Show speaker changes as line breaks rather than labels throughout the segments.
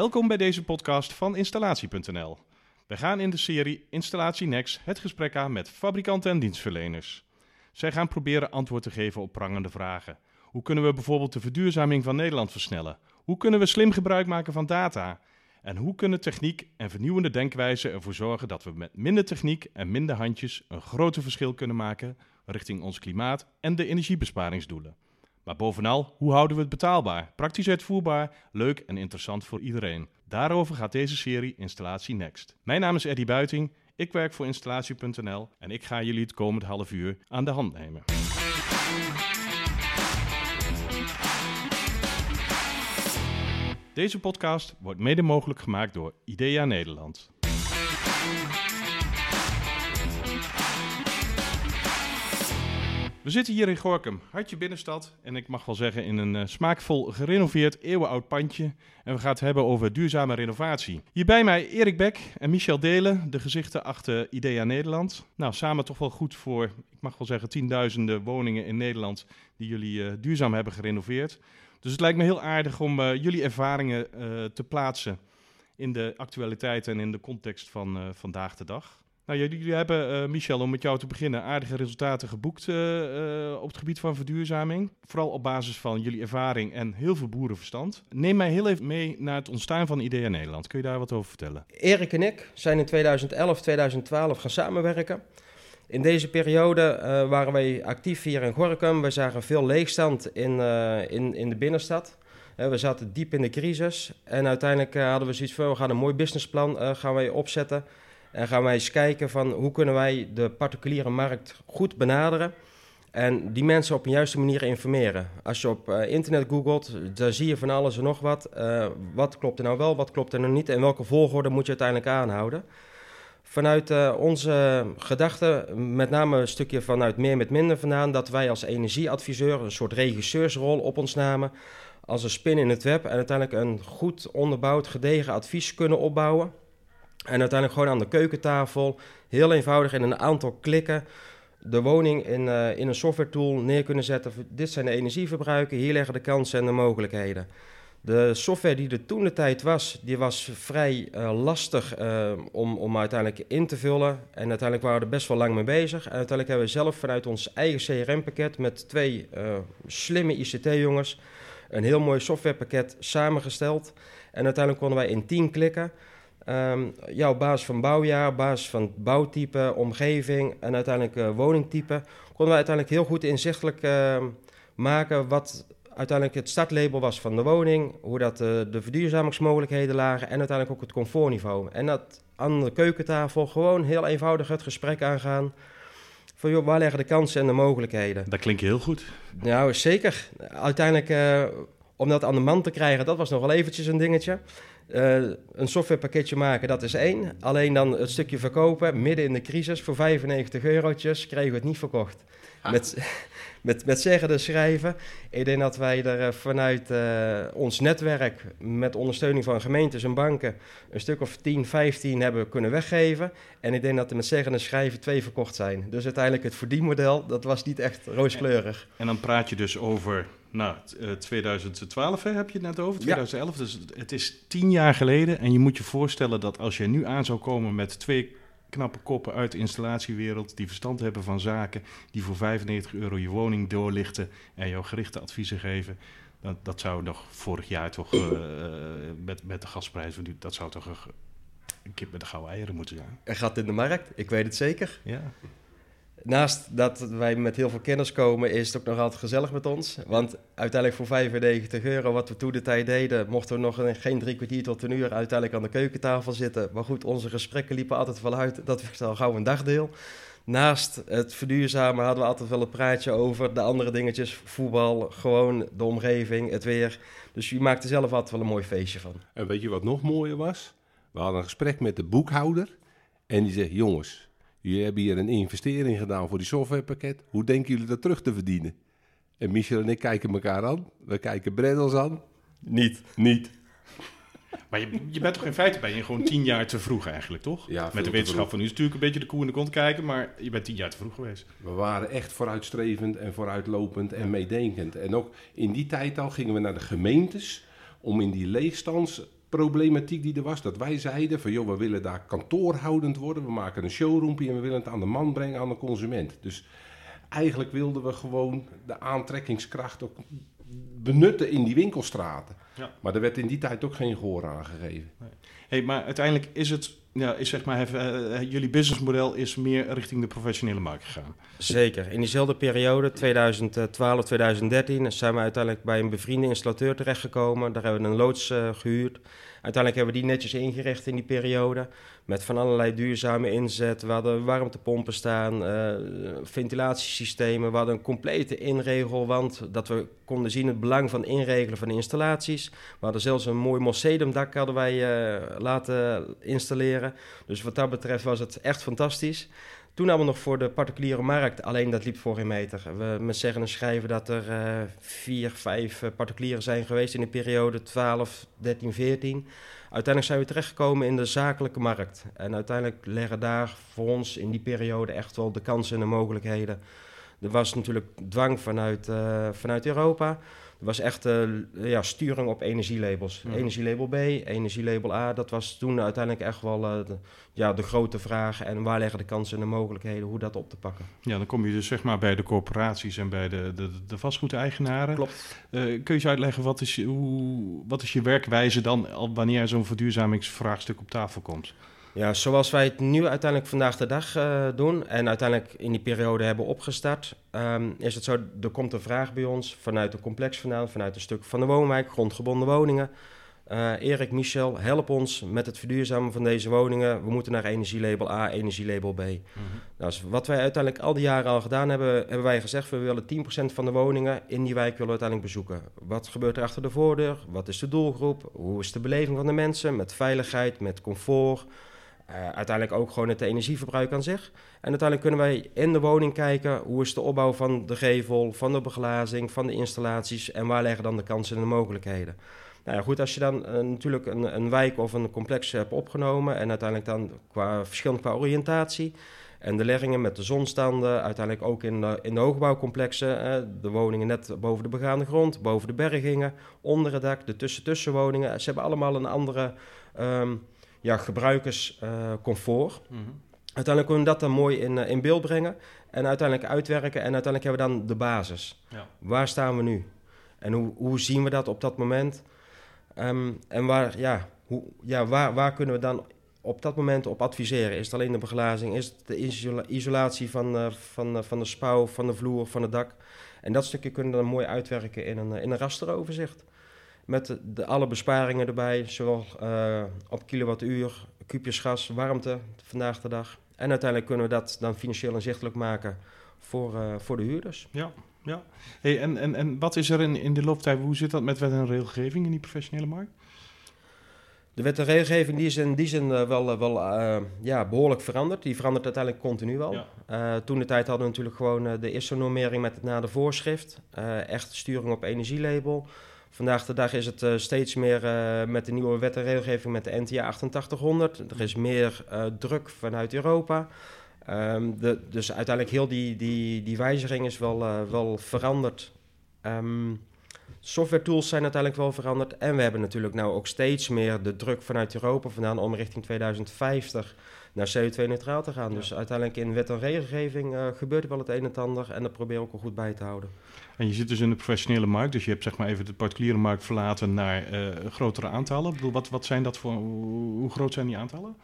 Welkom bij deze podcast van Installatie.nl. We gaan in de serie Installatie Next het gesprek aan met fabrikanten en dienstverleners. Zij gaan proberen antwoord te geven op prangende vragen. Hoe kunnen we bijvoorbeeld de verduurzaming van Nederland versnellen? Hoe kunnen we slim gebruik maken van data? En hoe kunnen techniek en vernieuwende denkwijzen ervoor zorgen dat we met minder techniek en minder handjes een groter verschil kunnen maken richting ons klimaat en de energiebesparingsdoelen? Maar bovenal, hoe houden we het betaalbaar, praktisch uitvoerbaar, leuk en interessant voor iedereen? Daarover gaat deze serie Installatie Next. Mijn naam is Eddie Buiting, ik werk voor Installatie.nl en ik ga jullie het komend half uur aan de hand nemen. Deze podcast wordt mede mogelijk gemaakt door IDEA Nederland. We zitten hier in Gorkum, hartje binnenstad. En ik mag wel zeggen in een uh, smaakvol gerenoveerd eeuwenoud pandje. En we gaan het hebben over duurzame renovatie. Hier bij mij Erik Beck en Michel Delen, de gezichten achter IDEA Nederland. Nou, samen toch wel goed voor, ik mag wel zeggen, tienduizenden woningen in Nederland die jullie uh, duurzaam hebben gerenoveerd. Dus het lijkt me heel aardig om uh, jullie ervaringen te plaatsen in de actualiteit en in de context van vandaag de dag. Nou, jullie hebben, uh, Michel, om met jou te beginnen, aardige resultaten geboekt uh, uh, op het gebied van verduurzaming. Vooral op basis van jullie ervaring en heel veel boerenverstand. Neem mij heel even mee naar het ontstaan van IDEA Nederland. Kun je daar wat over vertellen?
Erik en ik zijn in 2011, 2012 gaan samenwerken. In deze periode waren wij actief hier in Gorkum. We zagen veel leegstand in, in, in de binnenstad. we zaten diep in de crisis en uiteindelijk hadden we zoiets van, we gaan een mooi businessplan gaan wij opzetten... En gaan wij eens kijken van hoe kunnen wij de particuliere markt goed benaderen en die mensen op een juiste manier informeren. Als je op uh, internet googelt, dan zie je van alles en nog wat. Uh, wat klopt er nou wel, wat klopt er nou niet en welke volgorde moet je uiteindelijk aanhouden. Vanuit uh, onze gedachten, met name een stukje vanuit meer met minder vandaan, dat wij als energieadviseur een soort regisseursrol op ons namen. Als een spin in het web en uiteindelijk een goed onderbouwd, gedegen advies kunnen opbouwen. En uiteindelijk gewoon aan de keukentafel, heel eenvoudig in een aantal klikken, de woning in, uh, in een software tool neer kunnen zetten. Dit zijn de energieverbruiken, hier liggen de kansen en de mogelijkheden. De software die er toen de tijd was, die was vrij uh, lastig uh, om, om uiteindelijk in te vullen. En uiteindelijk waren we er best wel lang mee bezig. En uiteindelijk hebben we zelf vanuit ons eigen CRM-pakket met twee slimme ICT-jongens een heel mooi softwarepakket samengesteld. En uiteindelijk konden wij in 10 klikken Um, ja, op basis van bouwjaar, op basis van bouwtype, omgeving en uiteindelijk uh, woningtype, konden we uiteindelijk heel goed inzichtelijk uh, maken wat uiteindelijk het startlabel was van de woning, hoe dat uh, de verduurzamingsmogelijkheden lagen en uiteindelijk ook het comfortniveau. En dat aan de keukentafel gewoon heel eenvoudig het gesprek aangaan. Van joh, waar liggen de kansen en de mogelijkheden?
Dat klinkt heel goed.
Nou, zeker. Uiteindelijk, uh, om dat aan de man te krijgen, dat was nog wel eventjes een dingetje. Uh, een softwarepakketje maken, dat is één. Alleen dan het stukje verkopen, midden in de crisis, voor 95 eurotjes, kregen we het niet verkocht. Ah. Met, met, met zeggen en schrijven. Ik denk dat wij er uh, vanuit uh, ons netwerk, met ondersteuning van gemeentes en banken, een stuk of 10, 15 hebben kunnen weggeven. En ik denk dat er met zeggen en schrijven twee verkocht zijn. Dus uiteindelijk het verdienmodel, dat was niet echt rooskleurig.
En, en dan praat je dus over nou, 2012 hè, heb je het net over, 2011. Ja. Dus het is tien jaar geleden. En je moet je voorstellen dat als je nu aan zou komen met twee knappe koppen uit de installatiewereld... die verstand hebben van zaken, die voor 95 euro je woning doorlichten... en jou gerichte adviezen geven... Dat, dat zou nog vorig jaar toch uh, met, met de gasprijs... dat zou toch een kip met de gouden eieren moeten zijn.
Er gaat in de markt, ik weet het zeker. Ja. Naast dat wij met heel veel kennis komen, is het ook nog altijd gezellig met ons. Want uiteindelijk voor 95 euro, wat we toen de tijd deden, mochten we nog een, geen drie kwartier tot een uur uiteindelijk aan de keukentafel zitten. Maar goed, onze gesprekken liepen altijd wel uit. Dat werd al gauw een dagdeel. Naast het verduurzamen hadden we altijd wel het praatje over de andere dingetjes. Voetbal, gewoon de omgeving, het weer. Dus je maakte zelf altijd wel een mooi feestje van.
En weet je wat nog mooier was? We hadden een gesprek met de boekhouder. En die zegt, jongens, Jullie hebben hier een investering gedaan voor die softwarepakket. Hoe denken jullie dat terug te verdienen? En Michel en ik kijken elkaar aan. We kijken Breddels aan. Niet, niet.
Maar je, je, bent toch in feite ben je gewoon tien jaar te vroeg eigenlijk, toch? Ja, Met de wetenschap van nu is natuurlijk een beetje de koe in de kont kijken, maar je bent tien jaar te vroeg geweest.
We waren echt vooruitstrevend en vooruitlopend en meedenkend. En ook in die tijd al gingen we naar de gemeentes om in die leegstands problematiek die er was. Dat wij zeiden van joh, we willen daar kantoorhoudend worden. We maken een showroompje en we willen het aan de man brengen, aan de consument. Dus eigenlijk wilden we gewoon de aantrekkingskracht ook benutten in die winkelstraten.
Ja.
Maar er werd in die tijd ook geen gehoor aan gegeven.
Hey, maar uiteindelijk is het, ja, is zeg maar, heeft, eh, jullie businessmodel is meer richting de professionele markt gegaan.
Zeker. In diezelfde periode, 2012, 2013, zijn we uiteindelijk bij een bevriende installateur terechtgekomen. Daar hebben we een loods uh, gehuurd. Uiteindelijk hebben we die netjes ingericht in die periode. Met van allerlei duurzame inzet. We hadden warmtepompen staan, uh, ventilatiesystemen. We hadden een complete inregelwand. Dat we konden zien het belang van inregelen van installaties. We hadden zelfs een mooi mossedumdak hadden wij uh, laten installeren. Dus wat dat betreft was het echt fantastisch. Toen hadden we nog voor de particuliere markt, alleen dat liep voor geen meter. We zeggen en schrijven dat er uh, vier, vijf uh, particulieren zijn geweest in de periode 12, 13, 14. Uiteindelijk zijn we terechtgekomen in de zakelijke markt. En uiteindelijk leggen daar voor ons in die periode echt wel de kansen en de mogelijkheden. Er was natuurlijk dwang vanuit, uh, vanuit Europa. Er was echt uh, ja, sturing op energielabels.
Ja.
Energielabel B, energielabel A. Dat was toen uiteindelijk echt wel uh, de, ja, de grote vraag. En waar liggen de kansen en de mogelijkheden, hoe dat op te pakken.
Ja, dan kom je dus zeg maar bij de corporaties en bij de, de, de vastgoedeigenaren.
Klopt.
Uh, kun je eens uitleggen, wat is, je, hoe, wat is je werkwijze dan wanneer zo'n verduurzamingsvraagstuk op tafel komt?
Ja, zoals wij het nu uiteindelijk vandaag de dag uh, doen en uiteindelijk in die periode hebben opgestart, um, is het zo, er komt een vraag bij ons vanuit een complex vandaan, vanuit een stuk van de woonwijk, grondgebonden woningen. Uh, Erik, Michel, help ons met het verduurzamen van deze woningen. We moeten naar energielabel A, energielabel B. Mm -hmm. nou, dus wat wij uiteindelijk al die jaren al gedaan hebben, hebben wij gezegd... we willen 10% van de woningen in die wijk willen we uiteindelijk bezoeken. Wat gebeurt er achter de voordeur? Wat is de doelgroep? Hoe is de beleving van de mensen? Met veiligheid, met comfort... Uh, uiteindelijk ook gewoon het energieverbruik aan zich. En uiteindelijk kunnen wij in de woning kijken hoe is de opbouw van de gevel, van de beglazing, van de installaties en waar liggen dan de kansen en de mogelijkheden. Nou ja, goed, als je dan uh, natuurlijk een, een, wijk of een complex hebt opgenomen en uiteindelijk dan qua verschillend qua oriëntatie en de leggingen met de zonstanden, uiteindelijk ook in de, in de hoogbouwcomplexen, de woningen net boven de begaande grond, boven de bergingen, onder het dak, de tussen-tussenwoningen. Ze hebben allemaal een andere um, ja, gebruikerscomfort. Mm-hmm. Uiteindelijk kunnen we dat dan mooi in, uh, in beeld brengen en uiteindelijk uitwerken. En uiteindelijk hebben we dan de basis.
Ja.
Waar staan we nu? En hoe, hoe zien we dat op dat moment? Um, en waar, ja, hoe, ja, waar, waar kunnen we dan op dat moment op adviseren? Is het alleen de beglazing? Is het de isola isolatie van, uh, van, uh, van de spouw, van de vloer, van het dak? En dat stukje kunnen we dan mooi uitwerken in een, in een rasteroverzicht. Met de, alle besparingen erbij, zowel uh, op kilowattuur, kuubjes gas, warmte vandaag de dag. En uiteindelijk kunnen we dat dan financieel inzichtelijk maken voor, uh, voor de huurders.
Ja, ja. Hey, en, en, en wat is er in, in de looptijd, hoe zit dat met wet en regelgeving in die professionele markt?
De wet en regelgeving die is in die zin uh, wel, wel uh, ja, behoorlijk veranderd. Die verandert uiteindelijk continu wel.
Ja.
Uh, toen de tijd hadden we natuurlijk gewoon de ISO-normering met het na de voorschrift. echt sturing op energielabel. Vandaag de dag is het uh, steeds meer uh, met de nieuwe wet en regelgeving met de NTA 8800. Er is meer uh, druk vanuit Europa. Um, de, dus uiteindelijk heel die, die, die wijziging is wel, wel veranderd. Um, software tools zijn uiteindelijk wel veranderd. En we hebben natuurlijk nou ook steeds meer de druk vanuit Europa vandaan om richting 2050 naar CO2-neutraal te gaan. Ja. Dus uiteindelijk in wet en regelgeving gebeurt er wel het een en het ander. En dat proberen we ook goed bij te houden.
En je zit dus in de professionele markt, dus je hebt zeg maar even de particuliere markt verlaten naar uh, grotere aantallen. Ik bedoel, wat, wat zijn dat voor, hoe, groot zijn die aantallen?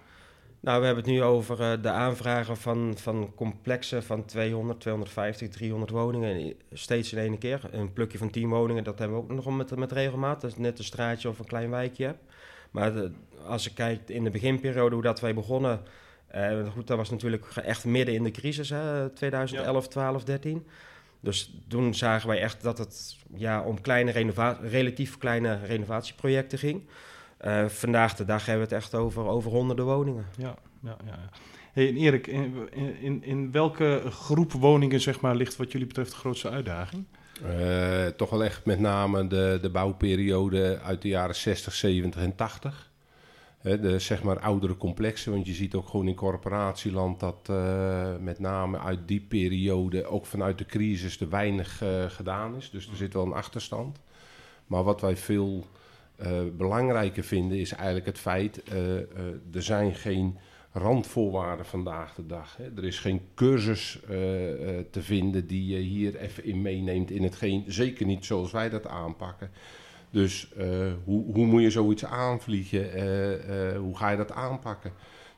Nou, we hebben het nu over uh, de aanvragen van, van complexen van 200, 250, 300 woningen. Steeds in één keer. Een plukje van 10 woningen, dat hebben we ook nog met, met regelmaat. Dat is net een straatje of een klein wijkje hebt. Maar de, als ik kijk in de beginperiode hoe dat wij begonnen... Uh, goed, dat was natuurlijk echt midden in de crisis, hè, 2011, ja. 12, 13. Dus toen zagen wij echt dat het ja, om kleine relatief kleine renovatieprojecten ging. Uh, vandaag de dag hebben we het echt over, over honderden woningen.
Ja, ja, ja. Hey, en Erik, in, in, in welke groep woningen zeg maar, ligt wat jullie betreft de grootste uitdaging?
Uh, toch wel echt met name de, de bouwperiode uit de jaren 60, 70 en 80. He, de zeg maar oudere complexen, want je ziet ook gewoon in corporatieland dat uh, met name uit die periode, ook vanuit de crisis, er weinig uh, gedaan is. Dus er zit wel een achterstand. Maar wat wij veel eh, belangrijker vinden is eigenlijk het feit, eh, eh, er zijn geen randvoorwaarden vandaag de dag. Hè. Er is geen cursus eh, eh, te vinden die je hier even in meeneemt in hetgeen, zeker niet zoals wij dat aanpakken. Dus eh, hoe, hoe moet je zoiets aanvliegen? Hoe ga je dat aanpakken?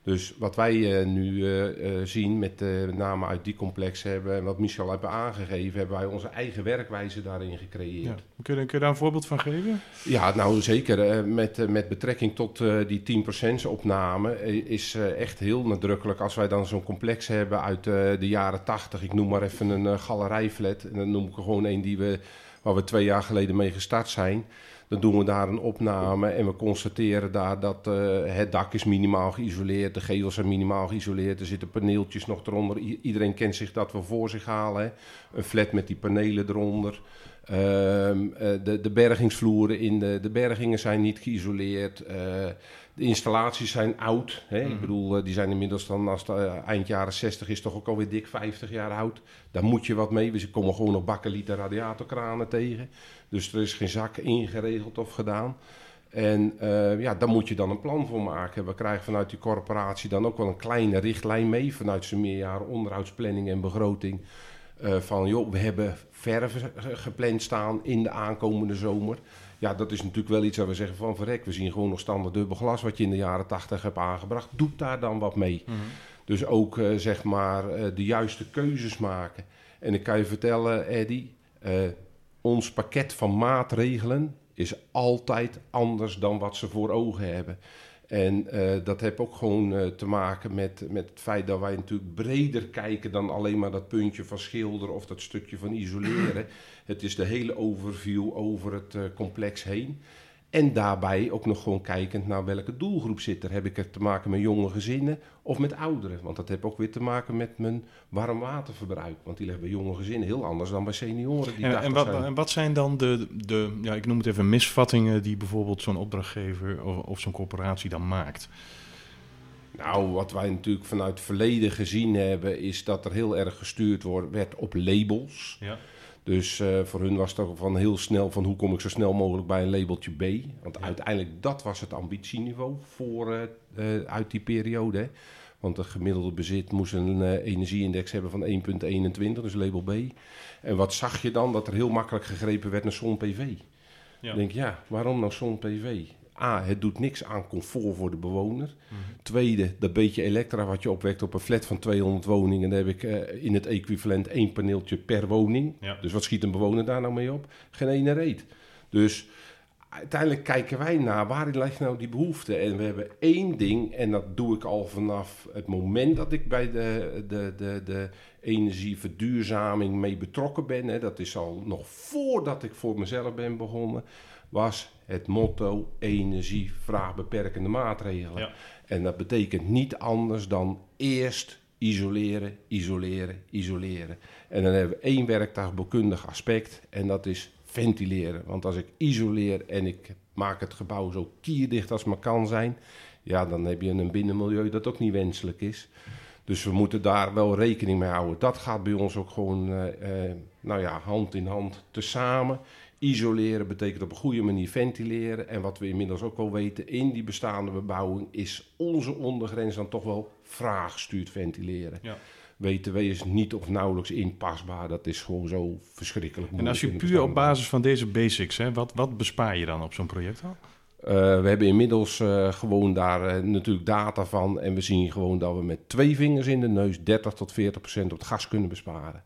Dus wat wij eh, nu eh, eh, zien, met, met name uit die complex hebben en wat Michel heeft aangegeven, hebben wij onze eigen werkwijze daarin gecreëerd.
Ja. Kun, je, kun je daar een voorbeeld van geven?
Ja, nou zeker. Met, met betrekking tot die 10% opname is echt heel nadrukkelijk als wij dan zo'n complex hebben uit de jaren 80. Ik noem maar even een galerijflat. En dan noem ik er gewoon een die we, waar we twee jaar geleden mee gestart zijn. Dan doen we daar een opname en we constateren daar dat eh, het dak is minimaal geïsoleerd, de gevels zijn minimaal geïsoleerd, er zitten paneeltjes nog eronder. Iedereen kent zich dat we voor zich halen. Een flat met die panelen eronder. Ehm, eh, de, de bergingsvloeren in de, de bergingen zijn niet geïsoleerd. Eh, de installaties zijn oud. Hè? Ik bedoel, eh, die zijn inmiddels dan, als het eind jaren 60 is, toch ook alweer dik 50 jaar oud. Daar moet je wat mee. We komen gewoon nog bakkelieten radiatorkranen tegen. Dus er is geen zak ingeregeld of gedaan. En ja, daar moet je dan een plan voor maken. We krijgen vanuit die corporatie dan ook wel een kleine richtlijn mee. Vanuit zijn meerjaren onderhoudsplanning en begroting. Eh, van joh, we hebben verven ge- gepland staan in de aankomende zomer. Ja, dat is natuurlijk wel iets waar we zeggen van verrek. We zien gewoon nog standaard dubbel glas wat je in de jaren 80 hebt aangebracht. Doe daar dan wat mee. Dus ook eh, zeg maar eh, de juiste keuzes maken. En ik kan je vertellen, Eddy, ons pakket van maatregelen is altijd anders dan wat ze voor ogen hebben. En eh, dat heeft ook gewoon eh, te maken met, met het feit dat wij natuurlijk breder kijken dan alleen maar dat puntje van schilderen of dat stukje van isoleren. Het is de hele overview over het eh, complex heen. En daarbij ook nog gewoon kijkend naar welke doelgroep zit er. Heb ik het te maken met jonge gezinnen of met ouderen? Want dat heeft ook weer te maken met mijn warmwaterverbruik. Want die ligt bij jonge gezinnen heel anders dan bij senioren die
En,
80
en, wat,
zijn.
en wat zijn dan de, de, ja, ik noem het even misvattingen die bijvoorbeeld zo'n opdrachtgever of, of zo'n corporatie dan maakt?
Nou, wat wij natuurlijk vanuit het verleden gezien hebben, is dat er heel erg gestuurd wordt, werd op labels.
Ja.
Dus eh, voor hun was het ook van heel snel van hoe kom ik zo snel mogelijk bij een labeltje B. Want uiteindelijk dat was het ambitieniveau voor, eh, eh, uit die periode. Hè. Want de gemiddelde bezit moest een energieindex hebben van 1,21, dus label B. En wat zag je dan? Dat er heel makkelijk gegrepen werd naar zon-PV.
Ja.
Ik denk, ja, waarom nou zon-PV? A, het doet niks aan comfort voor de bewoner. Tweede, dat beetje elektra wat je opwekt op een flat van 200 woningen... dan heb ik eh, in het equivalent één paneeltje per woning.
Ja.
Dus wat schiet een bewoner daar nou mee op? Geen ene reet. Dus uiteindelijk kijken wij naar waarin ligt nou die behoefte. En we hebben één ding, en dat doe ik al vanaf het moment dat ik bij de, de, de, de energieverduurzaming mee betrokken ben. Hè, dat is al nog voordat ik voor mezelf ben begonnen. Was het motto energie vraagbeperkende maatregelen.
Ja.
En dat betekent niet anders dan eerst isoleren, isoleren, isoleren. En dan hebben we één werktuigbouwkundig aspect en dat is ventileren. Want als ik isoleer en ik maak het gebouw zo kierdicht als maar kan zijn, ja, dan heb je een binnenmilieu dat ook niet wenselijk is. Dus we moeten daar wel rekening mee houden. Dat gaat bij ons ook gewoon, eh, eh, nou ja, hand in hand tezamen. Isoleren betekent op een goede manier ventileren. En wat we inmiddels ook wel weten, in die bestaande bebouwing is onze ondergrens dan toch wel vraaggestuurd ventileren.
Ja.
WTW is niet of nauwelijks inpasbaar. Dat is gewoon zo verschrikkelijk
En als je puur op basis van deze basics, hè, wat, wat bespaar je dan op zo'n project al?
Uh, we hebben inmiddels uh, gewoon daar uh, natuurlijk data van. En we zien gewoon dat we met twee vingers in de neus 30 tot 40 procent op het gas kunnen besparen.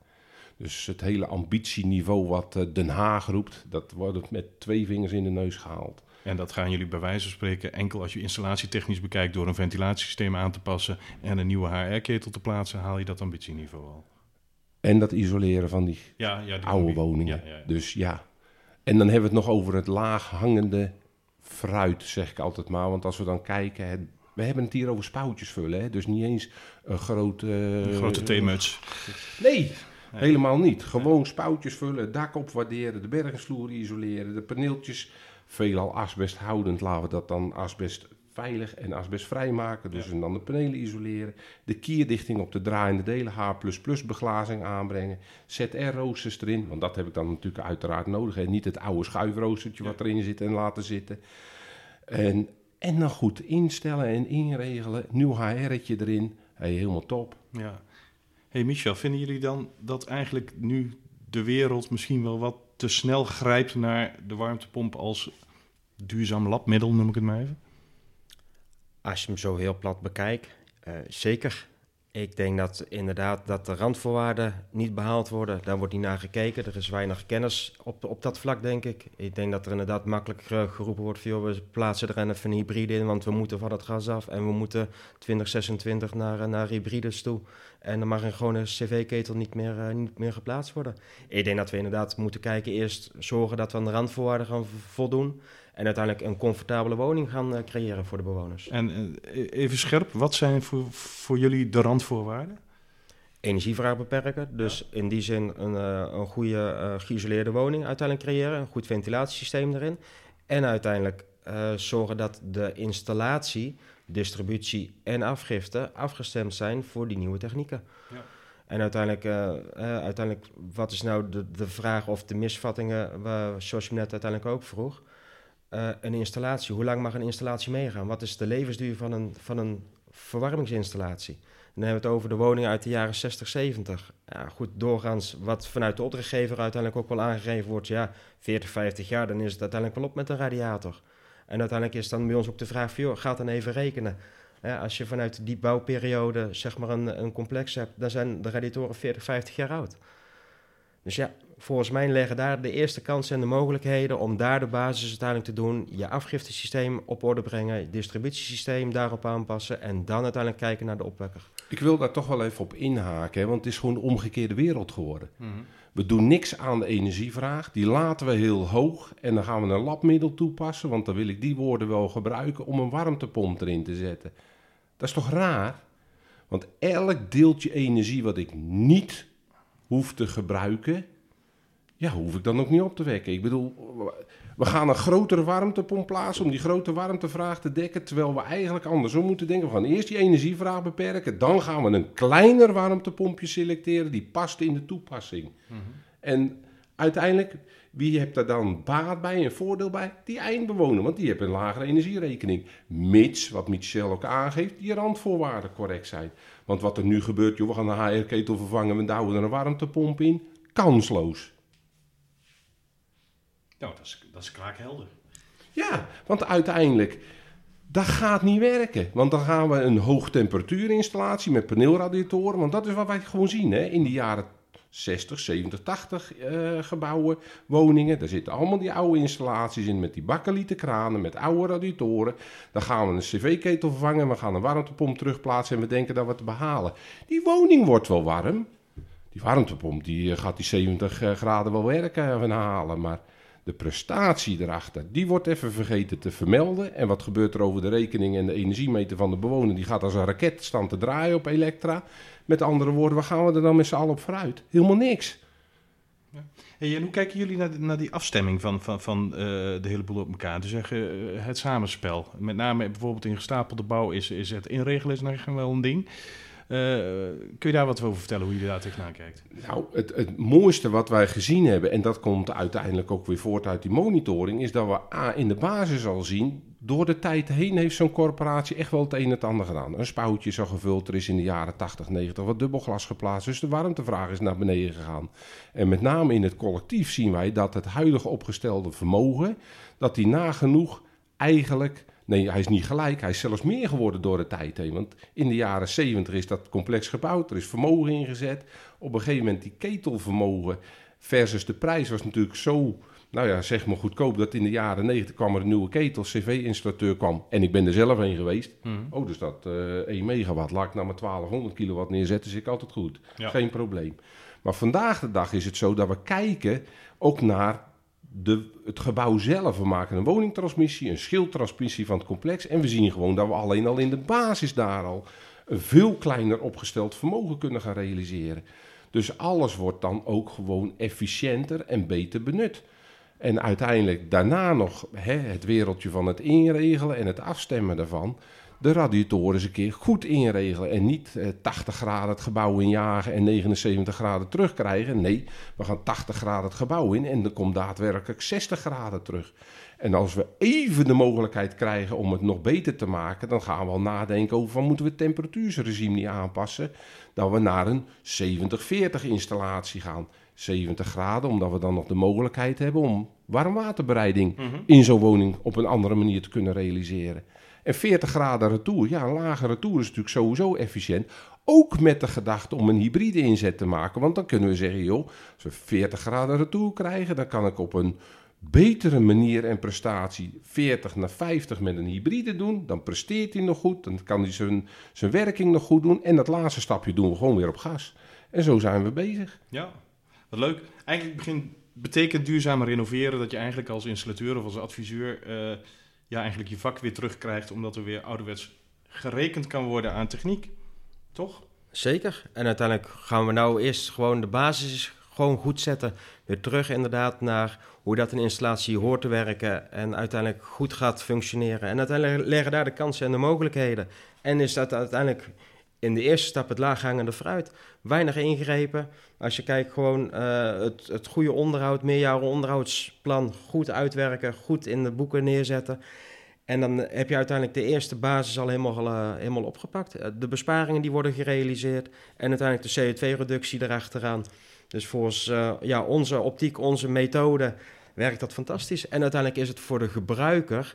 Dus het hele ambitieniveau wat uh, Den Haag roept, dat wordt met twee vingers in de neus gehaald.
En dat gaan jullie bij wijze van spreken enkel als je installatietechnisch bekijkt door een ventilatiesysteem aan te passen en een nieuwe HR-ketel te plaatsen, haal je dat ambitieniveau al.
En dat isoleren van die,
ja, ja, die
oude woningen. Ja, dus ja. En dan hebben we het nog over het laag hangende fruit, zeg ik altijd maar. Want als we dan kijken, het, we hebben het hier over spoutjes vullen. Hè? Dus niet eens een grote...
Een grote theemuts.
Nee, helemaal niet. Gewoon spoutjes vullen, het dak opwaarderen, de bergingsvloer isoleren, de paneeltjes... Veelal asbesthoudend, laten we dat dan asbest veilig en asbestvrij maken. Dus en dan de panelen isoleren. De kierdichting op de draaiende delen, H++ beglazing aanbrengen. ZR-roosters erin, want dat heb ik dan natuurlijk uiteraard nodig. En niet het oude schuifroostertje wat erin zit en laten zitten. En, en dan goed instellen en inregelen. Nieuw HR'tje erin. Hey, helemaal top.
Ja. Hey Michel, vinden jullie dan dat eigenlijk nu de wereld misschien wel wat te snel grijpt naar de warmtepomp als duurzaam labmiddel, noem ik het maar even?
Als je hem zo heel plat bekijkt, eh, zeker. Ik denk dat inderdaad dat de randvoorwaarden niet behaald worden. Daar wordt niet naar gekeken. Er is weinig kennis op, op dat vlak, denk ik. Ik denk dat er inderdaad makkelijk geroepen wordt... Joh, we plaatsen er even een hybride in, want we moeten van het gas af... en we moeten 2026 naar, eh, naar hybrides toe. En dan mag een gewone cv-ketel niet meer, eh, niet meer geplaatst worden. Ik denk dat we inderdaad moeten kijken... eerst zorgen dat we aan de randvoorwaarden gaan vo- voldoen... en uiteindelijk een comfortabele woning gaan eh, creëren voor de bewoners.
En eh, even scherp, wat zijn voor, voor jullie de randvoorwaarden?
energievraag beperken. Dus in die zin een, een goede eh, geïsoleerde woning uiteindelijk creëren. Een goed ventilatiesysteem erin. En uiteindelijk zorgen dat de installatie, distributie en afgifte afgestemd zijn voor die nieuwe technieken.
Ja.
En uiteindelijk, eh, eh, uiteindelijk, wat is nou de, de vraag of de misvattingen, waar, zoals je net uiteindelijk ook vroeg. Eh, een installatie, hoe lang mag een installatie meegaan? Wat is de levensduur van een, van een verwarmingsinstallatie? En dan hebben we het over de woningen uit de jaren 60, 70. Ja, goed, doorgaans wat vanuit de opdrachtgever uiteindelijk ook wel aangegeven wordt. Ja, 40, 50 jaar, dan is het uiteindelijk wel op met een radiator. En uiteindelijk is dan bij ons ook de vraag van, joh, gaat dan even rekenen. Ja, als je vanuit die bouwperiode zeg maar een, een complex hebt, dan zijn de radiatoren 40, 50 jaar oud. Dus ja, volgens mij leggen daar de eerste kansen en de mogelijkheden om daar de basis uiteindelijk te doen. Je afgiftesysteem op orde brengen, je distributiesysteem daarop aanpassen en dan uiteindelijk kijken naar de opwekker.
Ik wil daar toch wel even op inhaken, hè, want het is gewoon een omgekeerde wereld geworden. We doen niks aan de energievraag, die laten we heel hoog en dan gaan we een labmiddel toepassen, want dan wil ik die woorden wel gebruiken om een warmtepomp erin te zetten. Dat is toch raar? Want elk deeltje energie wat ik niet hoef te gebruiken, ja, hoef ik dan ook niet op te wekken. Ik bedoel, we gaan een grotere warmtepomp plaatsen om die grote warmtevraag te dekken, terwijl we eigenlijk andersom moeten denken. We gaan eerst die energievraag beperken, dan gaan we een kleiner warmtepompje selecteren die past in de toepassing. En uiteindelijk, wie hebt daar dan baat bij en voordeel bij? Die eindbewoner, want die heeft een lagere energierekening. Mits, wat Michel ook aangeeft, die randvoorwaarden correct zijn. Want wat er nu gebeurt, joh, we gaan een HR-ketel vervangen, we douwen er een warmtepomp in. Kansloos.
Nou, dat is, dat is kraakhelder.
Ja, want uiteindelijk, dat gaat niet werken. Want dan gaan we een hoogtemperatuurinstallatie met paneelradiatoren. Want dat is wat wij gewoon zien hè, in de jaren 60, 70, 80 eh, gebouwen, woningen. Daar zitten allemaal die oude installaties in met die bakkelieten kranen, met oude radiatoren. Dan gaan we een cv-ketel vervangen, we gaan een warmtepomp terugplaatsen en we denken dat we het behalen. Die woning wordt wel warm. Die warmtepomp die eh, gaat die 70 eh, graden wel werken en halen, maar de prestatie erachter, die wordt even vergeten te vermelden. En wat gebeurt er over de rekening en de energiemeter van de bewoner? Die gaat als een raket staan te draaien op Elektra. Met andere woorden, waar gaan we er dan met z'n allen op vooruit? Helemaal niks.
Hey, en hoe kijken jullie naar, naar die afstemming van, van, van eh, de hele boel op elkaar? Dus zeggen, eh, het samenspel. Met name bijvoorbeeld in gestapelde bouw is, is het inregelen is nog wel een ding. Eh, kun je daar wat over vertellen, hoe je daar tegenaan kijkt?
Nou, het, het mooiste wat wij gezien hebben, en dat komt uiteindelijk ook weer voort uit die monitoring, is dat we A, in de basis al zien, door de tijd heen heeft zo'n corporatie echt wel het een en het ander gedaan. Een spoutje zo gevuld, er is in de jaren 80, 90 wat dubbelglas geplaatst, dus de warmtevraag is naar beneden gegaan. En met name in het collectief zien wij dat het huidige opgestelde vermogen, dat die nagenoeg eigenlijk Nee, hij is niet gelijk. Hij is zelfs meer geworden door de tijd heen. Want in de jaren 70 is dat complex gebouwd. Er is vermogen ingezet. Op een gegeven moment die ketelvermogen versus de prijs was natuurlijk zo... Nou ja, zeg maar goedkoop dat in de jaren 90 kwam er een nieuwe ketel. CV-installateur kwam. En ik ben er zelf heen geweest. Oh, dus dat eh 1 megawatt. Laat ik nou maar 1200 kilowatt neerzetten. Is ik altijd goed.
Ja.
Geen probleem. Maar vandaag de dag is het zo dat we kijken ook naar het gebouw zelf. We maken een woningtransmissie, een schildtransmissie van het complex. En we zien gewoon dat we alleen al in de basis daar al een veel kleiner opgesteld vermogen kunnen gaan realiseren. Dus alles wordt dan ook gewoon efficiënter en beter benut. En uiteindelijk daarna nog hè, het wereldje van het inregelen en het afstemmen daarvan. De radiatoren eens een keer goed inregelen. En niet eh, 80 graden het gebouw injagen en 79 graden terugkrijgen. Nee, we gaan 80 graden het gebouw in en dan komt daadwerkelijk 60 graden terug. En als we even de mogelijkheid krijgen om het nog beter te maken, dan gaan we al nadenken over van moeten we het temperatuursregime niet aanpassen. Dat we naar een 70-40 installatie gaan. 70 graden, omdat we dan nog de mogelijkheid hebben om warmwaterbereiding in zo'n woning op een andere manier te kunnen realiseren. En 40 graden retour, ja, een lage retour is natuurlijk sowieso efficiënt. Ook met de gedachte om een hybride inzet te maken. Want dan kunnen we zeggen, joh, als we 40 graden retour krijgen, dan kan ik op een betere manier en prestatie 40 naar 50 met een hybride doen. Dan presteert hij nog goed, dan kan hij zijn, zijn werking nog goed doen. En dat laatste stapje doen we gewoon weer op gas. En zo zijn we bezig.
Ja, wat leuk. Eigenlijk begin, betekent duurzaam renoveren dat je eigenlijk als installateur of als adviseur eh, ja, eigenlijk je vak weer terugkrijgt, omdat er weer ouderwets gerekend kan worden aan techniek. Toch?
Zeker. En uiteindelijk gaan we nou eerst gewoon de basis gewoon goed zetten. Weer terug inderdaad naar hoe dat een installatie hoort te werken en uiteindelijk goed gaat functioneren. En uiteindelijk leggen daar de kansen en de mogelijkheden. En is dat uiteindelijk in de eerste stap het laaghangende fruit. Weinig ingrepen. Als je kijkt gewoon uh, het, het goede onderhoud, meerjaren onderhoudsplan goed uitwerken, goed in de boeken neerzetten. En dan heb je uiteindelijk de eerste basis al helemaal, uh, helemaal opgepakt. De besparingen die worden gerealiseerd en uiteindelijk de CO2-reductie erachteraan. Dus volgens ja, onze optiek, onze methode werkt dat fantastisch. En uiteindelijk is het voor de gebruiker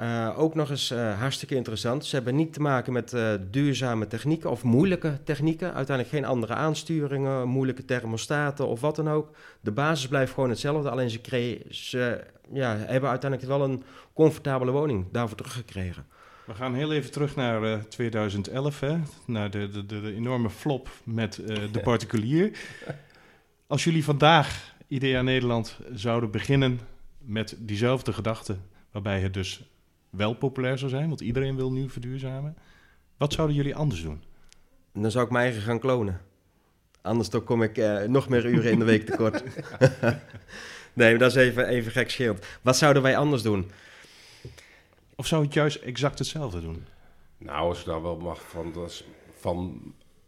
uh, ook nog eens uh, hartstikke interessant. Ze hebben niet te maken met uh, duurzame technieken of moeilijke technieken. Uiteindelijk geen andere aansturingen, moeilijke thermostaten of wat dan ook. De basis blijft gewoon hetzelfde, alleen ze, ze ja, hebben uiteindelijk wel een comfortabele woning daarvoor teruggekregen.
We gaan heel even terug naar 2011, hè? naar de, de, de, de, enorme flop met de particulier. Als jullie vandaag IDEA Nederland zouden beginnen met diezelfde gedachte, waarbij het dus wel populair zou zijn, want iedereen wil nu verduurzamen. Wat zouden jullie anders doen?
Dan zou ik mijn eigen gaan klonen. Anders dan kom ik uh, nog meer uren in de week tekort. nee, maar dat is even, even gek scheelt. Wat zouden wij anders doen?
Of zou het juist exact hetzelfde doen?
Nou, als ik daar wel mag van, van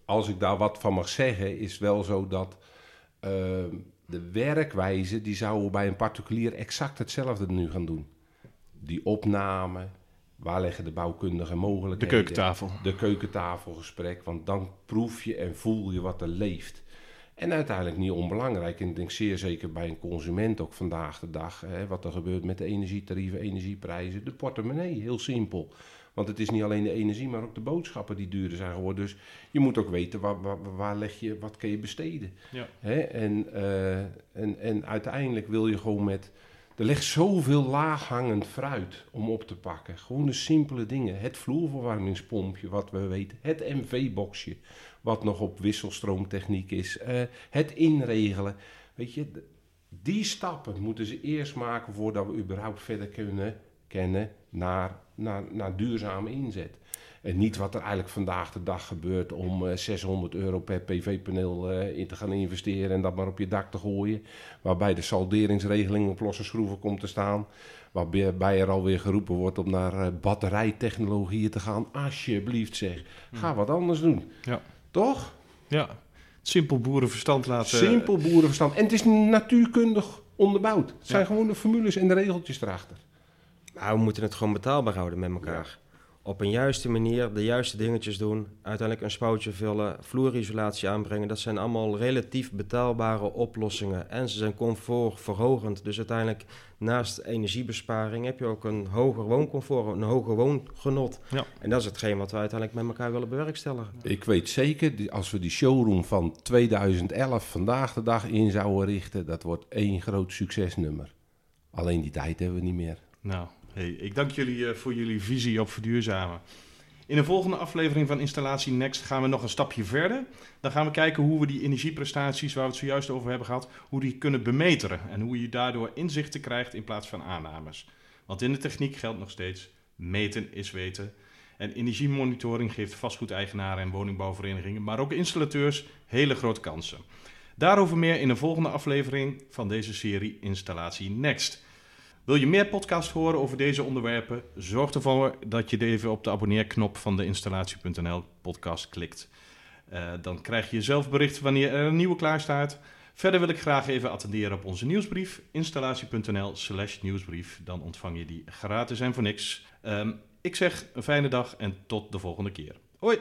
als ik daar wat van mag zeggen, is wel zo dat uh, de werkwijze die zouden bij een particulier exact hetzelfde nu gaan doen die opname, waar leggen de bouwkundige mogelijkheden?
De keukentafel.
De keukentafelgesprek, want dan proef je en voel je wat er leeft. En uiteindelijk niet onbelangrijk, en ik denk zeer zeker bij een consument ook vandaag de dag, hè, wat er gebeurt met de energietarieven, energieprijzen, de portemonnee, heel simpel. Want het is niet alleen de energie, maar ook de boodschappen die duurder zijn geworden. Dus je moet ook weten waar, waar, waar leg je, wat kun je besteden.
Ja.
Hè? En, uh, en, en uiteindelijk wil je gewoon met er ligt zoveel laaghangend fruit om op te pakken. Gewoon de simpele dingen. Het vloerverwarmingspompje, wat we weten. Het MV-boxje, wat nog op wisselstroomtechniek is. Uh, het inregelen. Weet je, die stappen moeten ze eerst maken voordat we überhaupt verder kunnen kennen naar, naar, naar duurzame inzet. En niet wat er eigenlijk vandaag de dag gebeurt om uh, 600 euro per PV-paneel uh, in te gaan investeren en dat maar op je dak te gooien. Waarbij de salderingsregeling op losse schroeven komt te staan. Waarbij er alweer geroepen wordt om naar uh, batterijtechnologieën te gaan. Alsjeblieft zeg, ga wat anders doen.
Ja.
Toch?
Ja, simpel boerenverstand laten...
Simpel boerenverstand. En het is natuurkundig onderbouwd. Het zijn ja. gewoon de formules en de regeltjes erachter.
Nou, we moeten het gewoon betaalbaar houden met elkaar. Ja op een juiste manier de juiste dingetjes doen. Uiteindelijk een spoutje vullen, vloerisolatie aanbrengen. Dat zijn allemaal relatief betaalbare oplossingen. En ze zijn comfortverhogend. Dus uiteindelijk naast energiebesparing heb je ook een hoger wooncomfort, een hoger woongenot.
Ja.
En dat is hetgeen wat we uiteindelijk met elkaar willen bewerkstelligen.
Ik weet zeker, als we die showroom van 2011 vandaag de dag in zouden richten, dat wordt één groot succesnummer. Alleen die tijd hebben we niet meer.
Nou, Hey, ik dank jullie uh, voor jullie visie op verduurzamen. In de volgende aflevering van Installatie Next gaan we nog een stapje verder. Dan gaan we kijken hoe we die energieprestaties, waar we het zojuist over hebben gehad, hoe die kunnen bemeteren. En hoe je daardoor inzichten krijgt in plaats van aannames. Want in de techniek geldt nog steeds, meten is weten. En energiemonitoring geeft vastgoedeigenaren en woningbouwverenigingen, maar ook installateurs hele grote kansen. Daarover meer in een volgende aflevering van deze serie Installatie Next. Wil je meer podcast horen over deze onderwerpen? Zorg ervoor dat je even op de abonneerknop van de installatie.nl podcast klikt. Uh, dan krijg je zelf bericht wanneer er een nieuwe klaar staat. Verder wil ik graag even attenderen op onze nieuwsbrief, installatie.nl slash nieuwsbrief. Dan ontvang je die gratis en voor niks. Um, ik zeg een fijne dag en tot de volgende keer. Hoi!